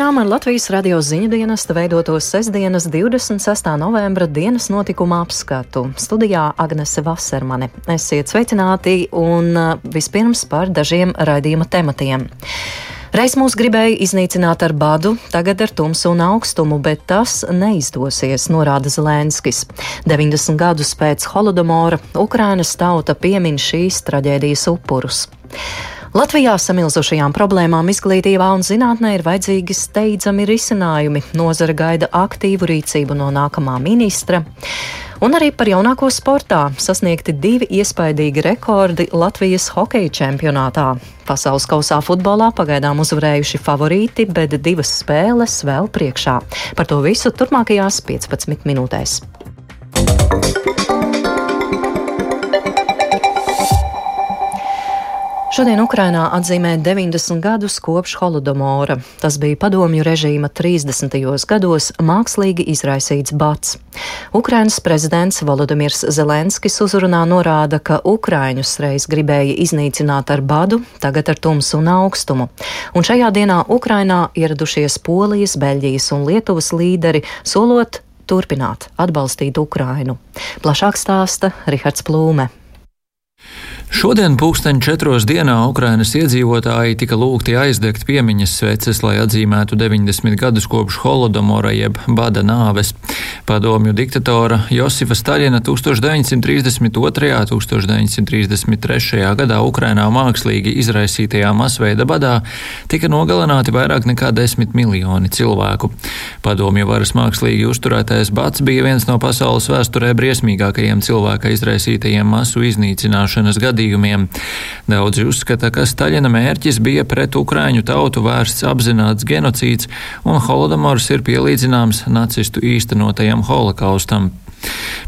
Turpinām ar Latvijas radio ziņu dienesta veidoto sestdienas 26. novembra dienas notikuma apskatu. Studijā Agnese Vasermane. Esiet sveicināti un uh, vispirms par dažiem raidījuma tematiem. Reiz mūs gribēja iznīcināt ar badu, tagad ar tumsu un augstumu, bet tas neizdosies, norāda Zelenskis. 90 gadus pēc Holodomora Ukrainas tauta piemin šīs traģēdijas upurus. Latvijā samilzušajām problēmām izglītībā un zinātnē ir vajadzīgi steidzami risinājumi. Nozara gaida aktīvu rīcību no nākamā ministra. Un arī par jaunāko sportā sasniegti divi iespaidīgi rekordi Latvijas hokeja čempionātā. Pasaules kausā futbolā pagaidām uzvarējuši favorīti, bet divas spēles vēl priekšā. Par to visu turpmākajās 15 minūtēs. Šodien Ukrainā atzīmē 90 gadus kopš Holodomora. Tas bija padomju režīma 30. gados mākslīgi izraisīts bats. Ukrainas prezidents Volodimirs Zelenskis uzrunā norāda, ka Ukraiņus reiz gribēja iznīcināt ar badu, tagad ar tumsu un augstumu. Un šajā dienā Ukrainā ieradušies Polijas, Beļģijas un Lietuvas līderi, solot turpināt atbalstīt Ukrainu. Plašāk stāsta Rihards Plūme. Šodien pulksten četros dienā Ukrainas iedzīvotāji tika lūgti aizdegt piemiņas sveces, lai atzīmētu 90 gadus kopš Holodomora jeb bada nāves. Padomju diktatora Josifa Staļina 1932. un 1933. gadā Ukrainā mākslīgi izraisītajā masveida badā tika nogalināti vairāk nekā 10 miljoni cilvēku. Padomju varas mākslīgi uzturētais bats bija viens no pasaules vēsturē briesmīgākajiem cilvēka izraisītajiem masu iznīcināšanas gadiem gadījumiem. Daudzi uzskata, ka Staļina mērķis bija pret Ukraiņu tautu vērsts apzināts genocīds, un Holodomors ir pielīdzināms nacistu īstenotajam holokaustam.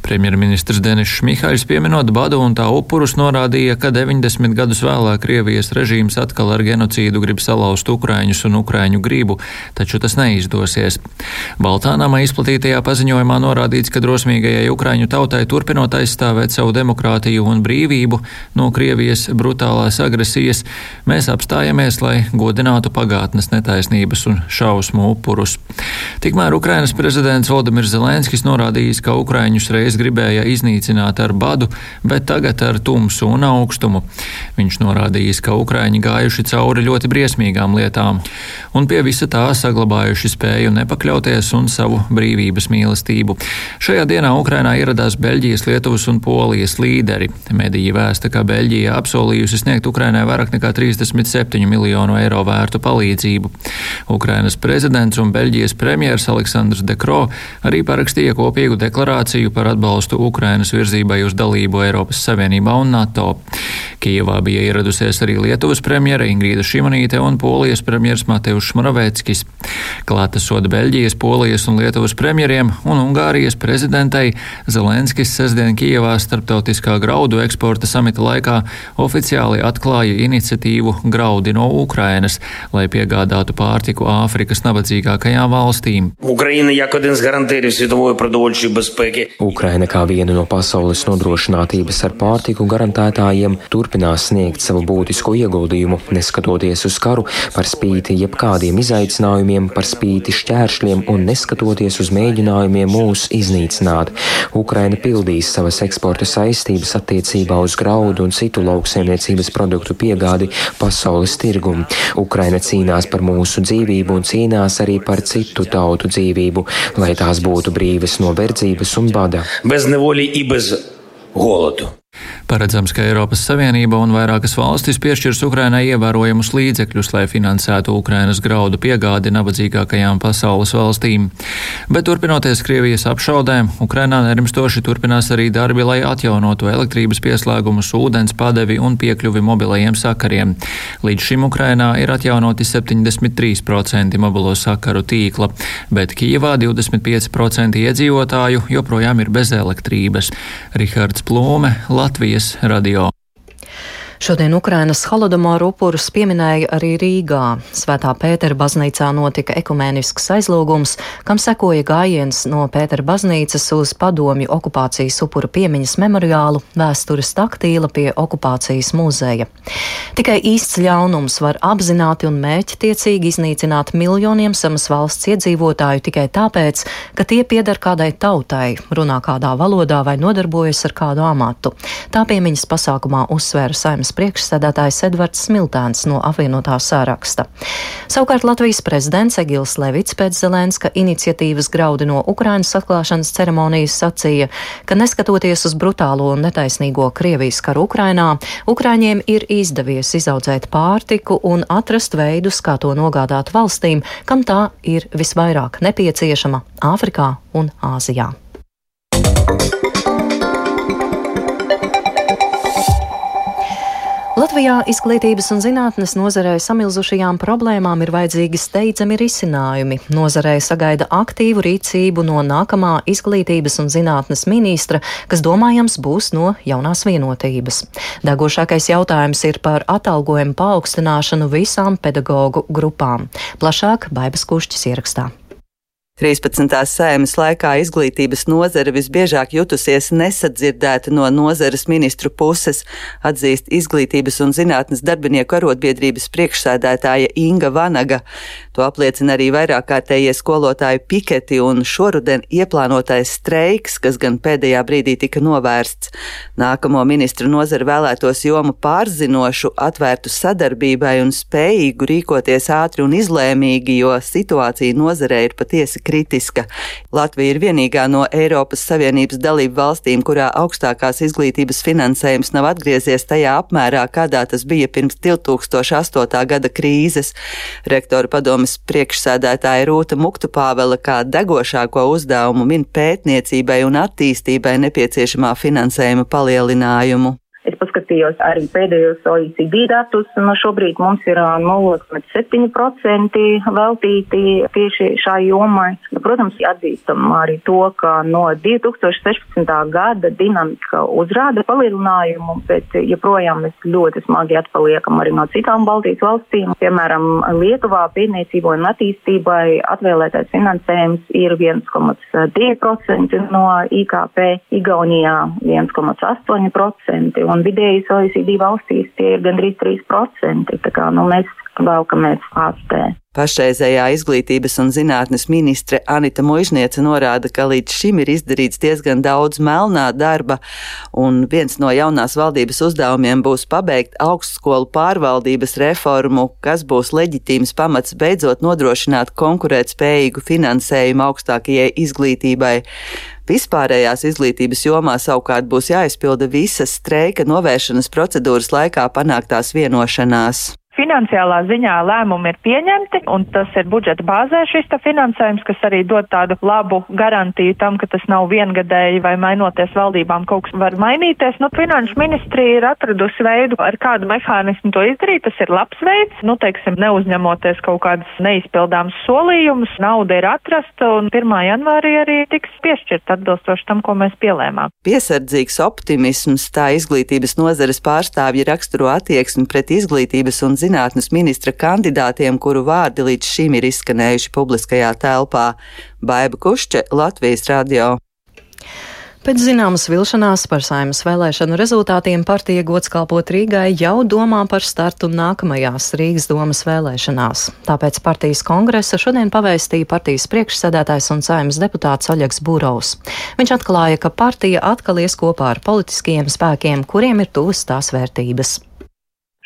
Premjerministrs Denis Šmihāļs pieminot badu un tā upurus norādīja, ka 90 gadus vēlāk Krievijas režīms atkal ar genocīdu grib salauzt Ukraiņus un Ukraiņu gribu, taču tas neizdosies. Baltānamā izplatītajā paziņojumā norādīts, ka drosmīgajai Ukraiņu tautai turpinot aizstāvēt savu demokrātiju un brīvību no Krievijas brutālās agresijas, mēs apstājamies, lai godinātu pagātnes netaisnības un šausmu upurus. Tikmēr Ukrainas prezidents Valdemirs Zelenskis norādījis, ka Ukraiņus reiz reiz gribēja iznīcināt ar badu, bet tagad ar tumsu un augstumu. Viņš norādījis, ka Ukraiņi gājuši cauri ļoti briesmīgām lietām, un pie visa tā saglabājuši spēju nepakļauties un savu brīvības mīlestību. Šajā dienā Ukrainā ieradās Beļģijas, Lietuvas un Polijas līderi. Mediji vēsta, ka Beļģija apsolījusi sniegt Ukrainai vairāk nekā 37 miljonu eiro vērtu palīdzību. Ukrainas prezidents un Beļģijas premjers Aleksandrs Dekro arī parakstīja kopīgu deklarāciju par atbalstu atbalstu Ukrainas virzībai uz dalību Eiropas Savienībā un NATO. Kijevā bija ieradusies arī Lietuvas premjera Ingrīda Šimanīte un Polijas premjers Mateušs Moravēckis. Klātesot Beļģijas, Polijas un Lietuvas premjeriem un Ungārijas prezidentei Zelenskis sestdien Kijevā starptautiskā graudu eksporta samita laikā oficiāli atklāja iniciatīvu Graudi no Ukrainas, lai piegādātu pārtiku Āfrikas nabadzīgākajām valstīm. Ukraina, як один з гарантирів світової продовольчої безпеки. Ukraina kā viena no pasaules nodrošinātības ar pārtiku garantētājiem turpinās sniegt savu būtisko ieguldījumu, neskatoties uz karu, par spīti jebkādiem izaicinājumiem, par spīti šķēršļiem un neskatoties uz mēģinājumiem mūs iznīcināt. Ukraina pildīs savas eksporta saistības attiecībā uz graudu un citu lauksaimniecības produktu piegādi pasaules tirgumu. Ukraina cīnās par mūsu dzīvību un cīnās arī par citu tautu dzīvību, lai tās būtu brīvas no verdzības un bada без неволі і без голоду. Paredzams, ka Eiropas Savienība un vairākas valstis piešķirs Ukrainai ievērojamus līdzekļus, lai finansētu Ukrainas graudu piegādi nabadzīgākajām pasaules valstīm. Bet turpinoties Krievijas apšaudēm, Ukrainā nerimstoši turpinās arī darbi, lai atjaunotu elektrības pieslēgumus, ūdens padevi un piekļuvi mobilajiem sakariem. Līdz šim Ukrainā ir atjaunoti 73% mobilo sakaru tīkla, bet Kijevā 25% iedzīvotāju joprojām ir bez elektrības. Rihards Plūme, Latvijas radio. Šodien Ukrainas holodomoru upurus pieminēja arī Rīgā. Svētā Pētera baznīcā notika ekumēnisks aizlūgums, kam sekoja gājiens no Pētera baznīcas uz padomju okupācijas upuru piemiņas memoriālu vēstures taktīla pie okupācijas muzeja. Tikai īsts ļaunums var apzināti un mērķtiecīgi iznīcināt miljoniem samas valsts iedzīvotāju tikai tāpēc, ka tie piedar kādai tautai, runā kādā valodā vai nodarbojas ar kādu amatu. Tā piemiņas pasākumā uzsvēra saimnes padomes priekšsēdētājs Edvards Smiltēns no apvienotā sāraksta. Savukārt Latvijas prezidents Egils Levits pēc Zelenska iniciatīvas graudi no Ukrainas atklāšanas ceremonijas sacīja, ka neskatoties uz brutālo un netaisnīgo Krievijas karu Ukrainā, Ukraiņiem ir izdevies izaudzēt pārtiku un atrast veidus, kā to nogādāt valstīm, kam tā ir visvairāk nepieciešama - Āfrikā un Āzijā. Latvijā izglītības un zinātnes nozarē samilzušajām problēmām ir vajadzīgi steidzami risinājumi. Nozarē sagaida aktīvu rīcību no nākamā izglītības un zinātnes ministra, kas domājams būs no jaunās vienotības. Degošākais jautājums ir par atalgojumu paaugstināšanu visām pedagoģu grupām. Plašāk Baibas Kušķis ierakstā. 13. sēmas laikā izglītības nozare visbiežāk jutusies nesadzirdēta no nozares ministru puses, atzīst izglītības un zinātnes darbinieku arotbiedrības priekšsēdētāja Inga Vanaga. To apliecina arī vairāk kārtējie skolotāju piketi un šoruden ieplānotais streiks, kas gan pēdējā brīdī tika novērsts. Nākamo ministru nozara vēlētos jomu pārzinošu, atvērtu sadarbībai un spējīgu rīkoties ātri un izlēmīgi, jo situācija nozarē ir patiesi kritiska. Latvija ir vienīgā no Eiropas Savienības dalību valstīm, kurā augstākās izglītības finansējums nav atgriezies tajā apmērā, kādā tas bija pirms 2008. gada krīzes. Rektora padomas priekšsēdētāja Rūta Muktupāvela kā degošāko uzdevumu min pētniecībai un attīstībai nepieciešamā finansējuma palielinājumu. Es paskatījos arī pēdējos OECD datus, un šobrīd mums ir 0,7% veltīti tieši šai jomai. Nu, protams, atzīstam arī to, ka no 2016. gada dinamika uzrāda palielinājumu, bet joprojām mēs ļoti smagi atpaliekam arī no citām Baltijas valstīm. Piemēram, Lietuvā pētniecībai un attīstībai atvēlētais finansējums ir 1,2% no IKP, Igaunijā 1,8% un vidējais OECD valstīs tie ir gandrīz 3%. Tā kā nu, mēs velkamies ārstē. Pašreizējā izglītības un zinātnes ministre Anita Mužniece norāda, ka līdz šim ir izdarīts diezgan daudz melnā darba, un viens no jaunās valdības uzdevumiem būs pabeigt augstskolu pārvaldības reformu, kas būs leģitīms pamats beidzot nodrošināt konkurētspējīgu finansējumu augstākajai izglītībai. Vispārējās izglītības jomā savukārt būs jāizpilda visas streika novēršanas procedūras laikā panāktās vienošanās. Finansiālā ziņā lēmumi ir pieņemti, un tas ir budžeta bāzē šis finansējums, kas arī dod tādu labu garantiju tam, ka tas nav viengadēji vai mainoties valdībām kaut kas var mainīties. Nu, Finanšu ministrija ir atradusi veidu, ar kādu mehānismu to izdarīt. Tas ir labs veids, nu, teiksim, neuzņemoties kaut kādas neizpildāmas solījumus. Nauda ir atrasta, un 1. janvārī arī tiks piešķirt atbilstoši tam, ko mēs pielēmām. Piesardzīgs optimisms tā izglītības nozares pārstāvji raksturo attieksmi pret izglītības un zinātnes ministra kandidātiem, kuru vārdi līdz šim ir izskanējuši publiskajā telpā - Baiba Kušķe, Latvijas radio. Pēc zināmas vilšanās par saimas vēlēšanu rezultātiem partija gods kalpot Rīgai jau domā par startu nākamajās Rīgas domas vēlēšanās. Tāpēc partijas kongresa šodien pavēstīja partijas priekšsēdētājs un saimas deputāts Oļegs Būrovs. Viņš atklāja, ka partija atkal ies kopā ar politiskajiem spēkiem, kuriem ir tuvas tās vērtības.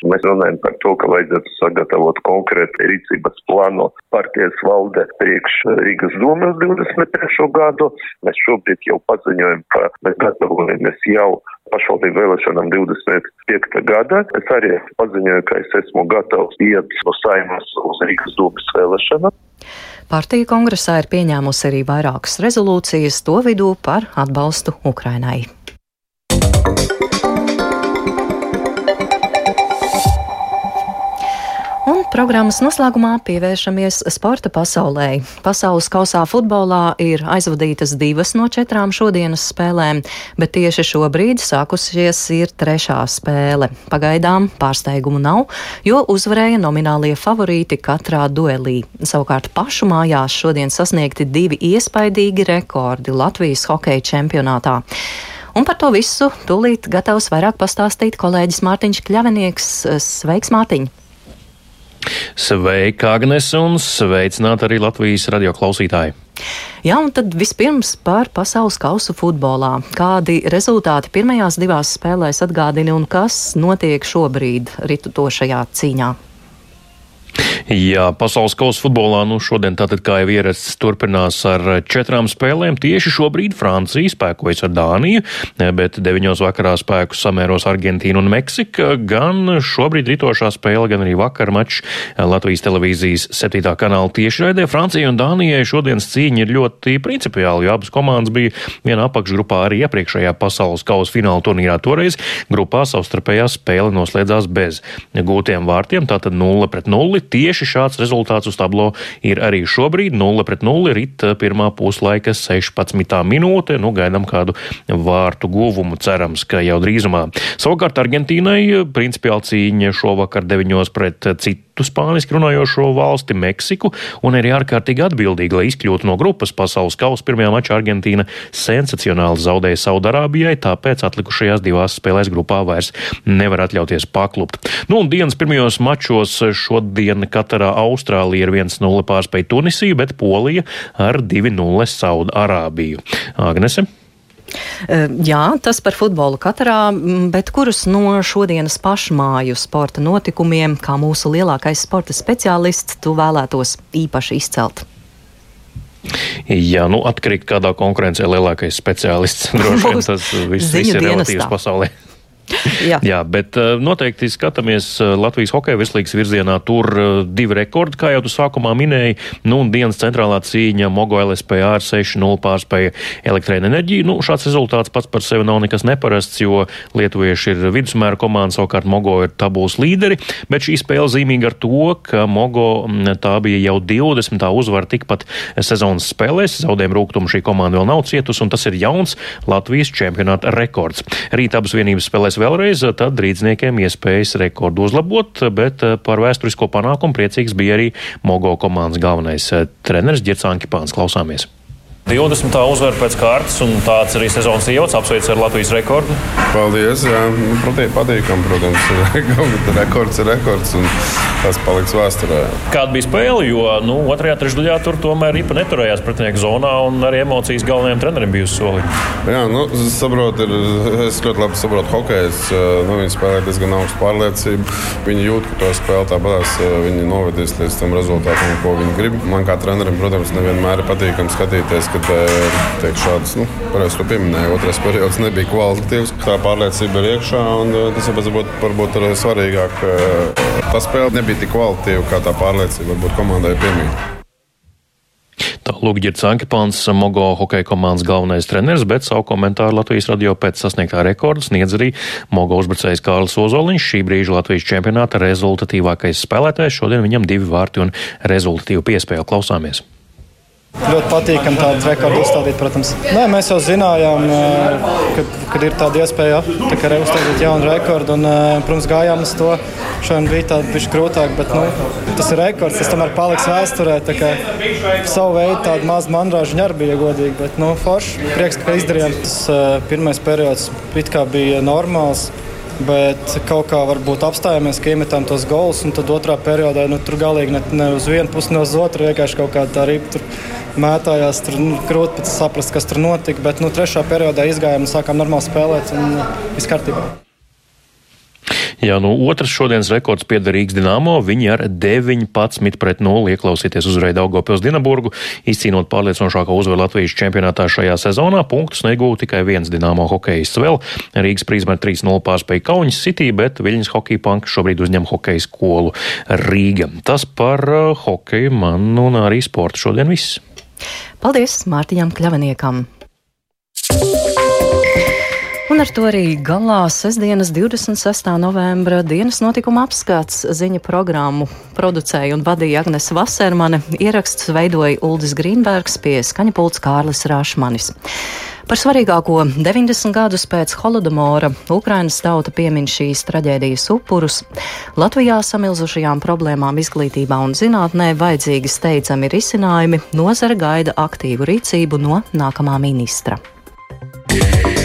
Mēs runājam par to, ka vajadzētu sagatavot konkrētu rīcības plānu partijas valde priekš Rīgas domas 23. gadu. Mēs šobrīd jau paziņojam, ka mēs gatavojamies jau pašvaldību vēlēšanām 25. gada. Es arī paziņoju, ka es esmu gatavs iet no saimas uz Rīgas domas vēlēšanām. Partija kongresā ir pieņēmusi arī vairākas rezolūcijas, to vidū par atbalstu Ukrainai. Programmas noslēgumā pievēršamies sporta pasaulē. Pasaules kausā futbolā ir aizvadītas divas no četrām šodienas spēlēm, bet tieši šobrīd sākusies ir trešā spēle. Pagaidām pārsteigumu nav, jo uzvarēja nominālie favorīti katrā duelī. Savukārt pašu mājās šodien sasniegti divi iespaidīgi rekordi Latvijas hokeja čempionātā. Un par to visu tūlīt gatavs vairāk pastāstīt kolēģis Mārtiņš Kļavinieks. Sveiks, Mārtiņ! Sveika, Agnes, un sveicināti arī Latvijas radio klausītāji! Jā, un tad vispirms par pasaules kausu futbolā. Kādi rezultāti pirmajās divās spēlēs atgādina un kas notiek šobrīd ritutošajā cīņā? Jā, pasaules kausa futbolā nu šodien tātad kā jau ierasts turpinās ar četrām spēlēm. Tieši šobrīd Francija spēkojas ar Dāniju, bet deviņos vakarā spēku samēros Argentīnu un Meksika. Gan šobrīd ritošā spēle, gan arī vakar mačs Latvijas televīzijas 7. kanāla tiešraidē. Francijai un Dānijai šodienas cīņa ir ļoti principiāli, jo abas komandas bija vienā apakšgrupā arī iepriekšējā pasaules kausa fināla turnīrā. Toreiz grupā savstarpējā spēle noslēdzās bez gūtiem vārtiem, tātad 0 pret 0. Tieši šāds rezultāts uz tablo ir arī šobrīd 0 pret 0 rit pirmā puslaika 16. minūte. Nu, gaidām kādu vārtu guvumu, cerams, ka jau drīzumā. Savukārt Argentīnai principiāli cīņa šovakar 9 pret citu citu spāniski runājošo valsti, Meksiku, un arī ārkārtīgi atbildīgi, lai izkļūtu no grupas pasaules kausa pirmajā mačā Argentīna sensacionāli zaudēja Saudarābijai, tāpēc atlikušajās divās spēlēs grupā vairs nevar atļauties paklupt. Nu, un dienas pirmajos mačos šodien Katarā Austrālija ir 1-0 pārspēja Tunisiju, bet Polija ar 2-0 Saudarābiju. Agnese? Jā, tas par futbolu katrā, bet kurus no šodienas pašmāju sporta notikumiem, kā mūsu lielākais sporta speciālists, tu vēlētos īpaši izcelt? Jā, nu atkarīgi kādā konkurencē lielākais speciālists. Droši vien tas viss, viss ir relatīvs pasaulē. Jā. Jā, bet eh, noteikti skatāmies eh, Latvijas hokeja virslīgas virzienā. Tur eh, divi rekordi, kā jau tu sākumā minēji. Nu, dienas centrālā cīņa Mogo LSPA ar 6-0 pārspēja elektrēnu enerģiju. Nu, šāds rezultāts pats par sevi nav nekas neparasts, jo lietuvieši ir vidusmēra komanda, savukārt Mogo ir tabulas līderi. Bet šī spēle zīmīga ar to, ka Mogo mm, tā bija jau 20. uzvara tikpat sezonas spēlēs. Zaudējumu rūgtumu šī komanda vēl nav cietusi, un tas ir jauns Latvijas čempionāta rekords. Rīt abas vienības spēlēs vēlreiz, tad rīdzniekiem iespējas rekordu uzlabot, bet eh, par vēsturisko panākumu priecīgs bija arī Mogo komandas galvenais eh, treneris Girts Ankipāns. Klausāmies! 20. uzvara pēc kārtas, un tāds arī sezonas ievads apsveic ar Latvijas rekordu. Paldies! Jā, nu, protams, patīkam, protams, rekords ir rekords, un tas paliks vēsturē. Kāda bija spēle? Jo nu, otrajā trešdaļā tur tomēr Ripa neturējās pretinieku zonā, un arī emocijas galvenajam trenerim bija soli. Jā, nu, es saprotu, ir, es ļoti labi saprotu hokeju. Nu, viņi spēlē diezgan augstu pārliecību. Viņi jūt, ka to spēli tāpatās viņi novedīs līdz tam rezultātam, ko viņi grib. Man kā trenerim, protams, nevienmēr ir patīkami skatīties kad tiek šādas, nu, pareizi to pieminēja, otrais periods nebija kvalitatīvs. Tā pārliecība ir iekšā, un tas varbūt, varbūt ir svarīgāk. Tā spēle nebija tik kvalitatīva, kā tā pārliecība varbūt komandai piemīt. Lūk, Girts Ankepāns, Mogo hokeja komandas galvenais treneris, bet savu komentāru Latvijas radio pēc sasniegtā rekorda sniedz arī Mogo uzbrucējs Kārlis Ozoliņš, šī brīža Latvijas čempionāta rezultatīvākais spēlētājs. Šodien viņam divi vārti un rezultatīvu piespēju klausāmies. Ļoti patīkami tādu rekordu uzstādīt, protams. Nē, mēs jau zinājām, kad, kad ir tāda iespēja tā arī uzstādīt jaunu rekordu. Un, protams, gājām uz to. Šodien bija tāda bišķi grūtāk, bet nu, tas ir rekords. Tas tomēr paliks vēsturē. Savu veidu tādu mazu mandrāžu arī bija godīgi. Bet, nu, forši, prieks, ka izdarījām. Tas pirmais periods bija normāls. Bet kaut kā varbūt apstājāmies, ka iemetām tos gols, un tad otrā periodā nu, tur galīgi ne, ne uz vienu pusi, ne uz otru. Vienkārši kaut kā tā ripa mētājās. Tur nu, grūti saprast, kas tur notika. Bet nu, trešā periodā izgājām un sākām normāli spēlēt. Un, viss kārtībā. Jā, nu otrs šodienas rekords pieder Rīgas Dienāmo. Viņi ar 19 pret 0 ieklausīties uzvarēja Daugopils Dinaburgu, izcīnot pārliecinošāko uzvaru Latvijas čempionātā šajā sezonā. Punktus negūta tikai viens Dienāmo hokejists vēl. Rīgas prizmē 3-0 pārspēja Kaunis City, bet Viļņas hokeja panka šobrīd uzņem hokeja skolu Rīga. Tas par uh, hokeju man un arī sportu šodien viss. Paldies Mārtiņam Kļaviniekam! Un ar to arī galā sestdienas 26. novembra dienas notikuma apskats ziņa programmu producēja un vadīja Agnes Vasermane, ieraksts veidoja Uldis Grīnbergs pie skaņapults Kārlis Rāšmanis. Par svarīgāko 90 gadus pēc Holodomora Ukrainas tauta piemin šīs traģēdijas upurus. Latvijā samilzušajām problēmām izglītībā un zinātnē vajadzīgi steidzami risinājumi, nozara gaida aktīvu rīcību no nākamā ministra. Yeah.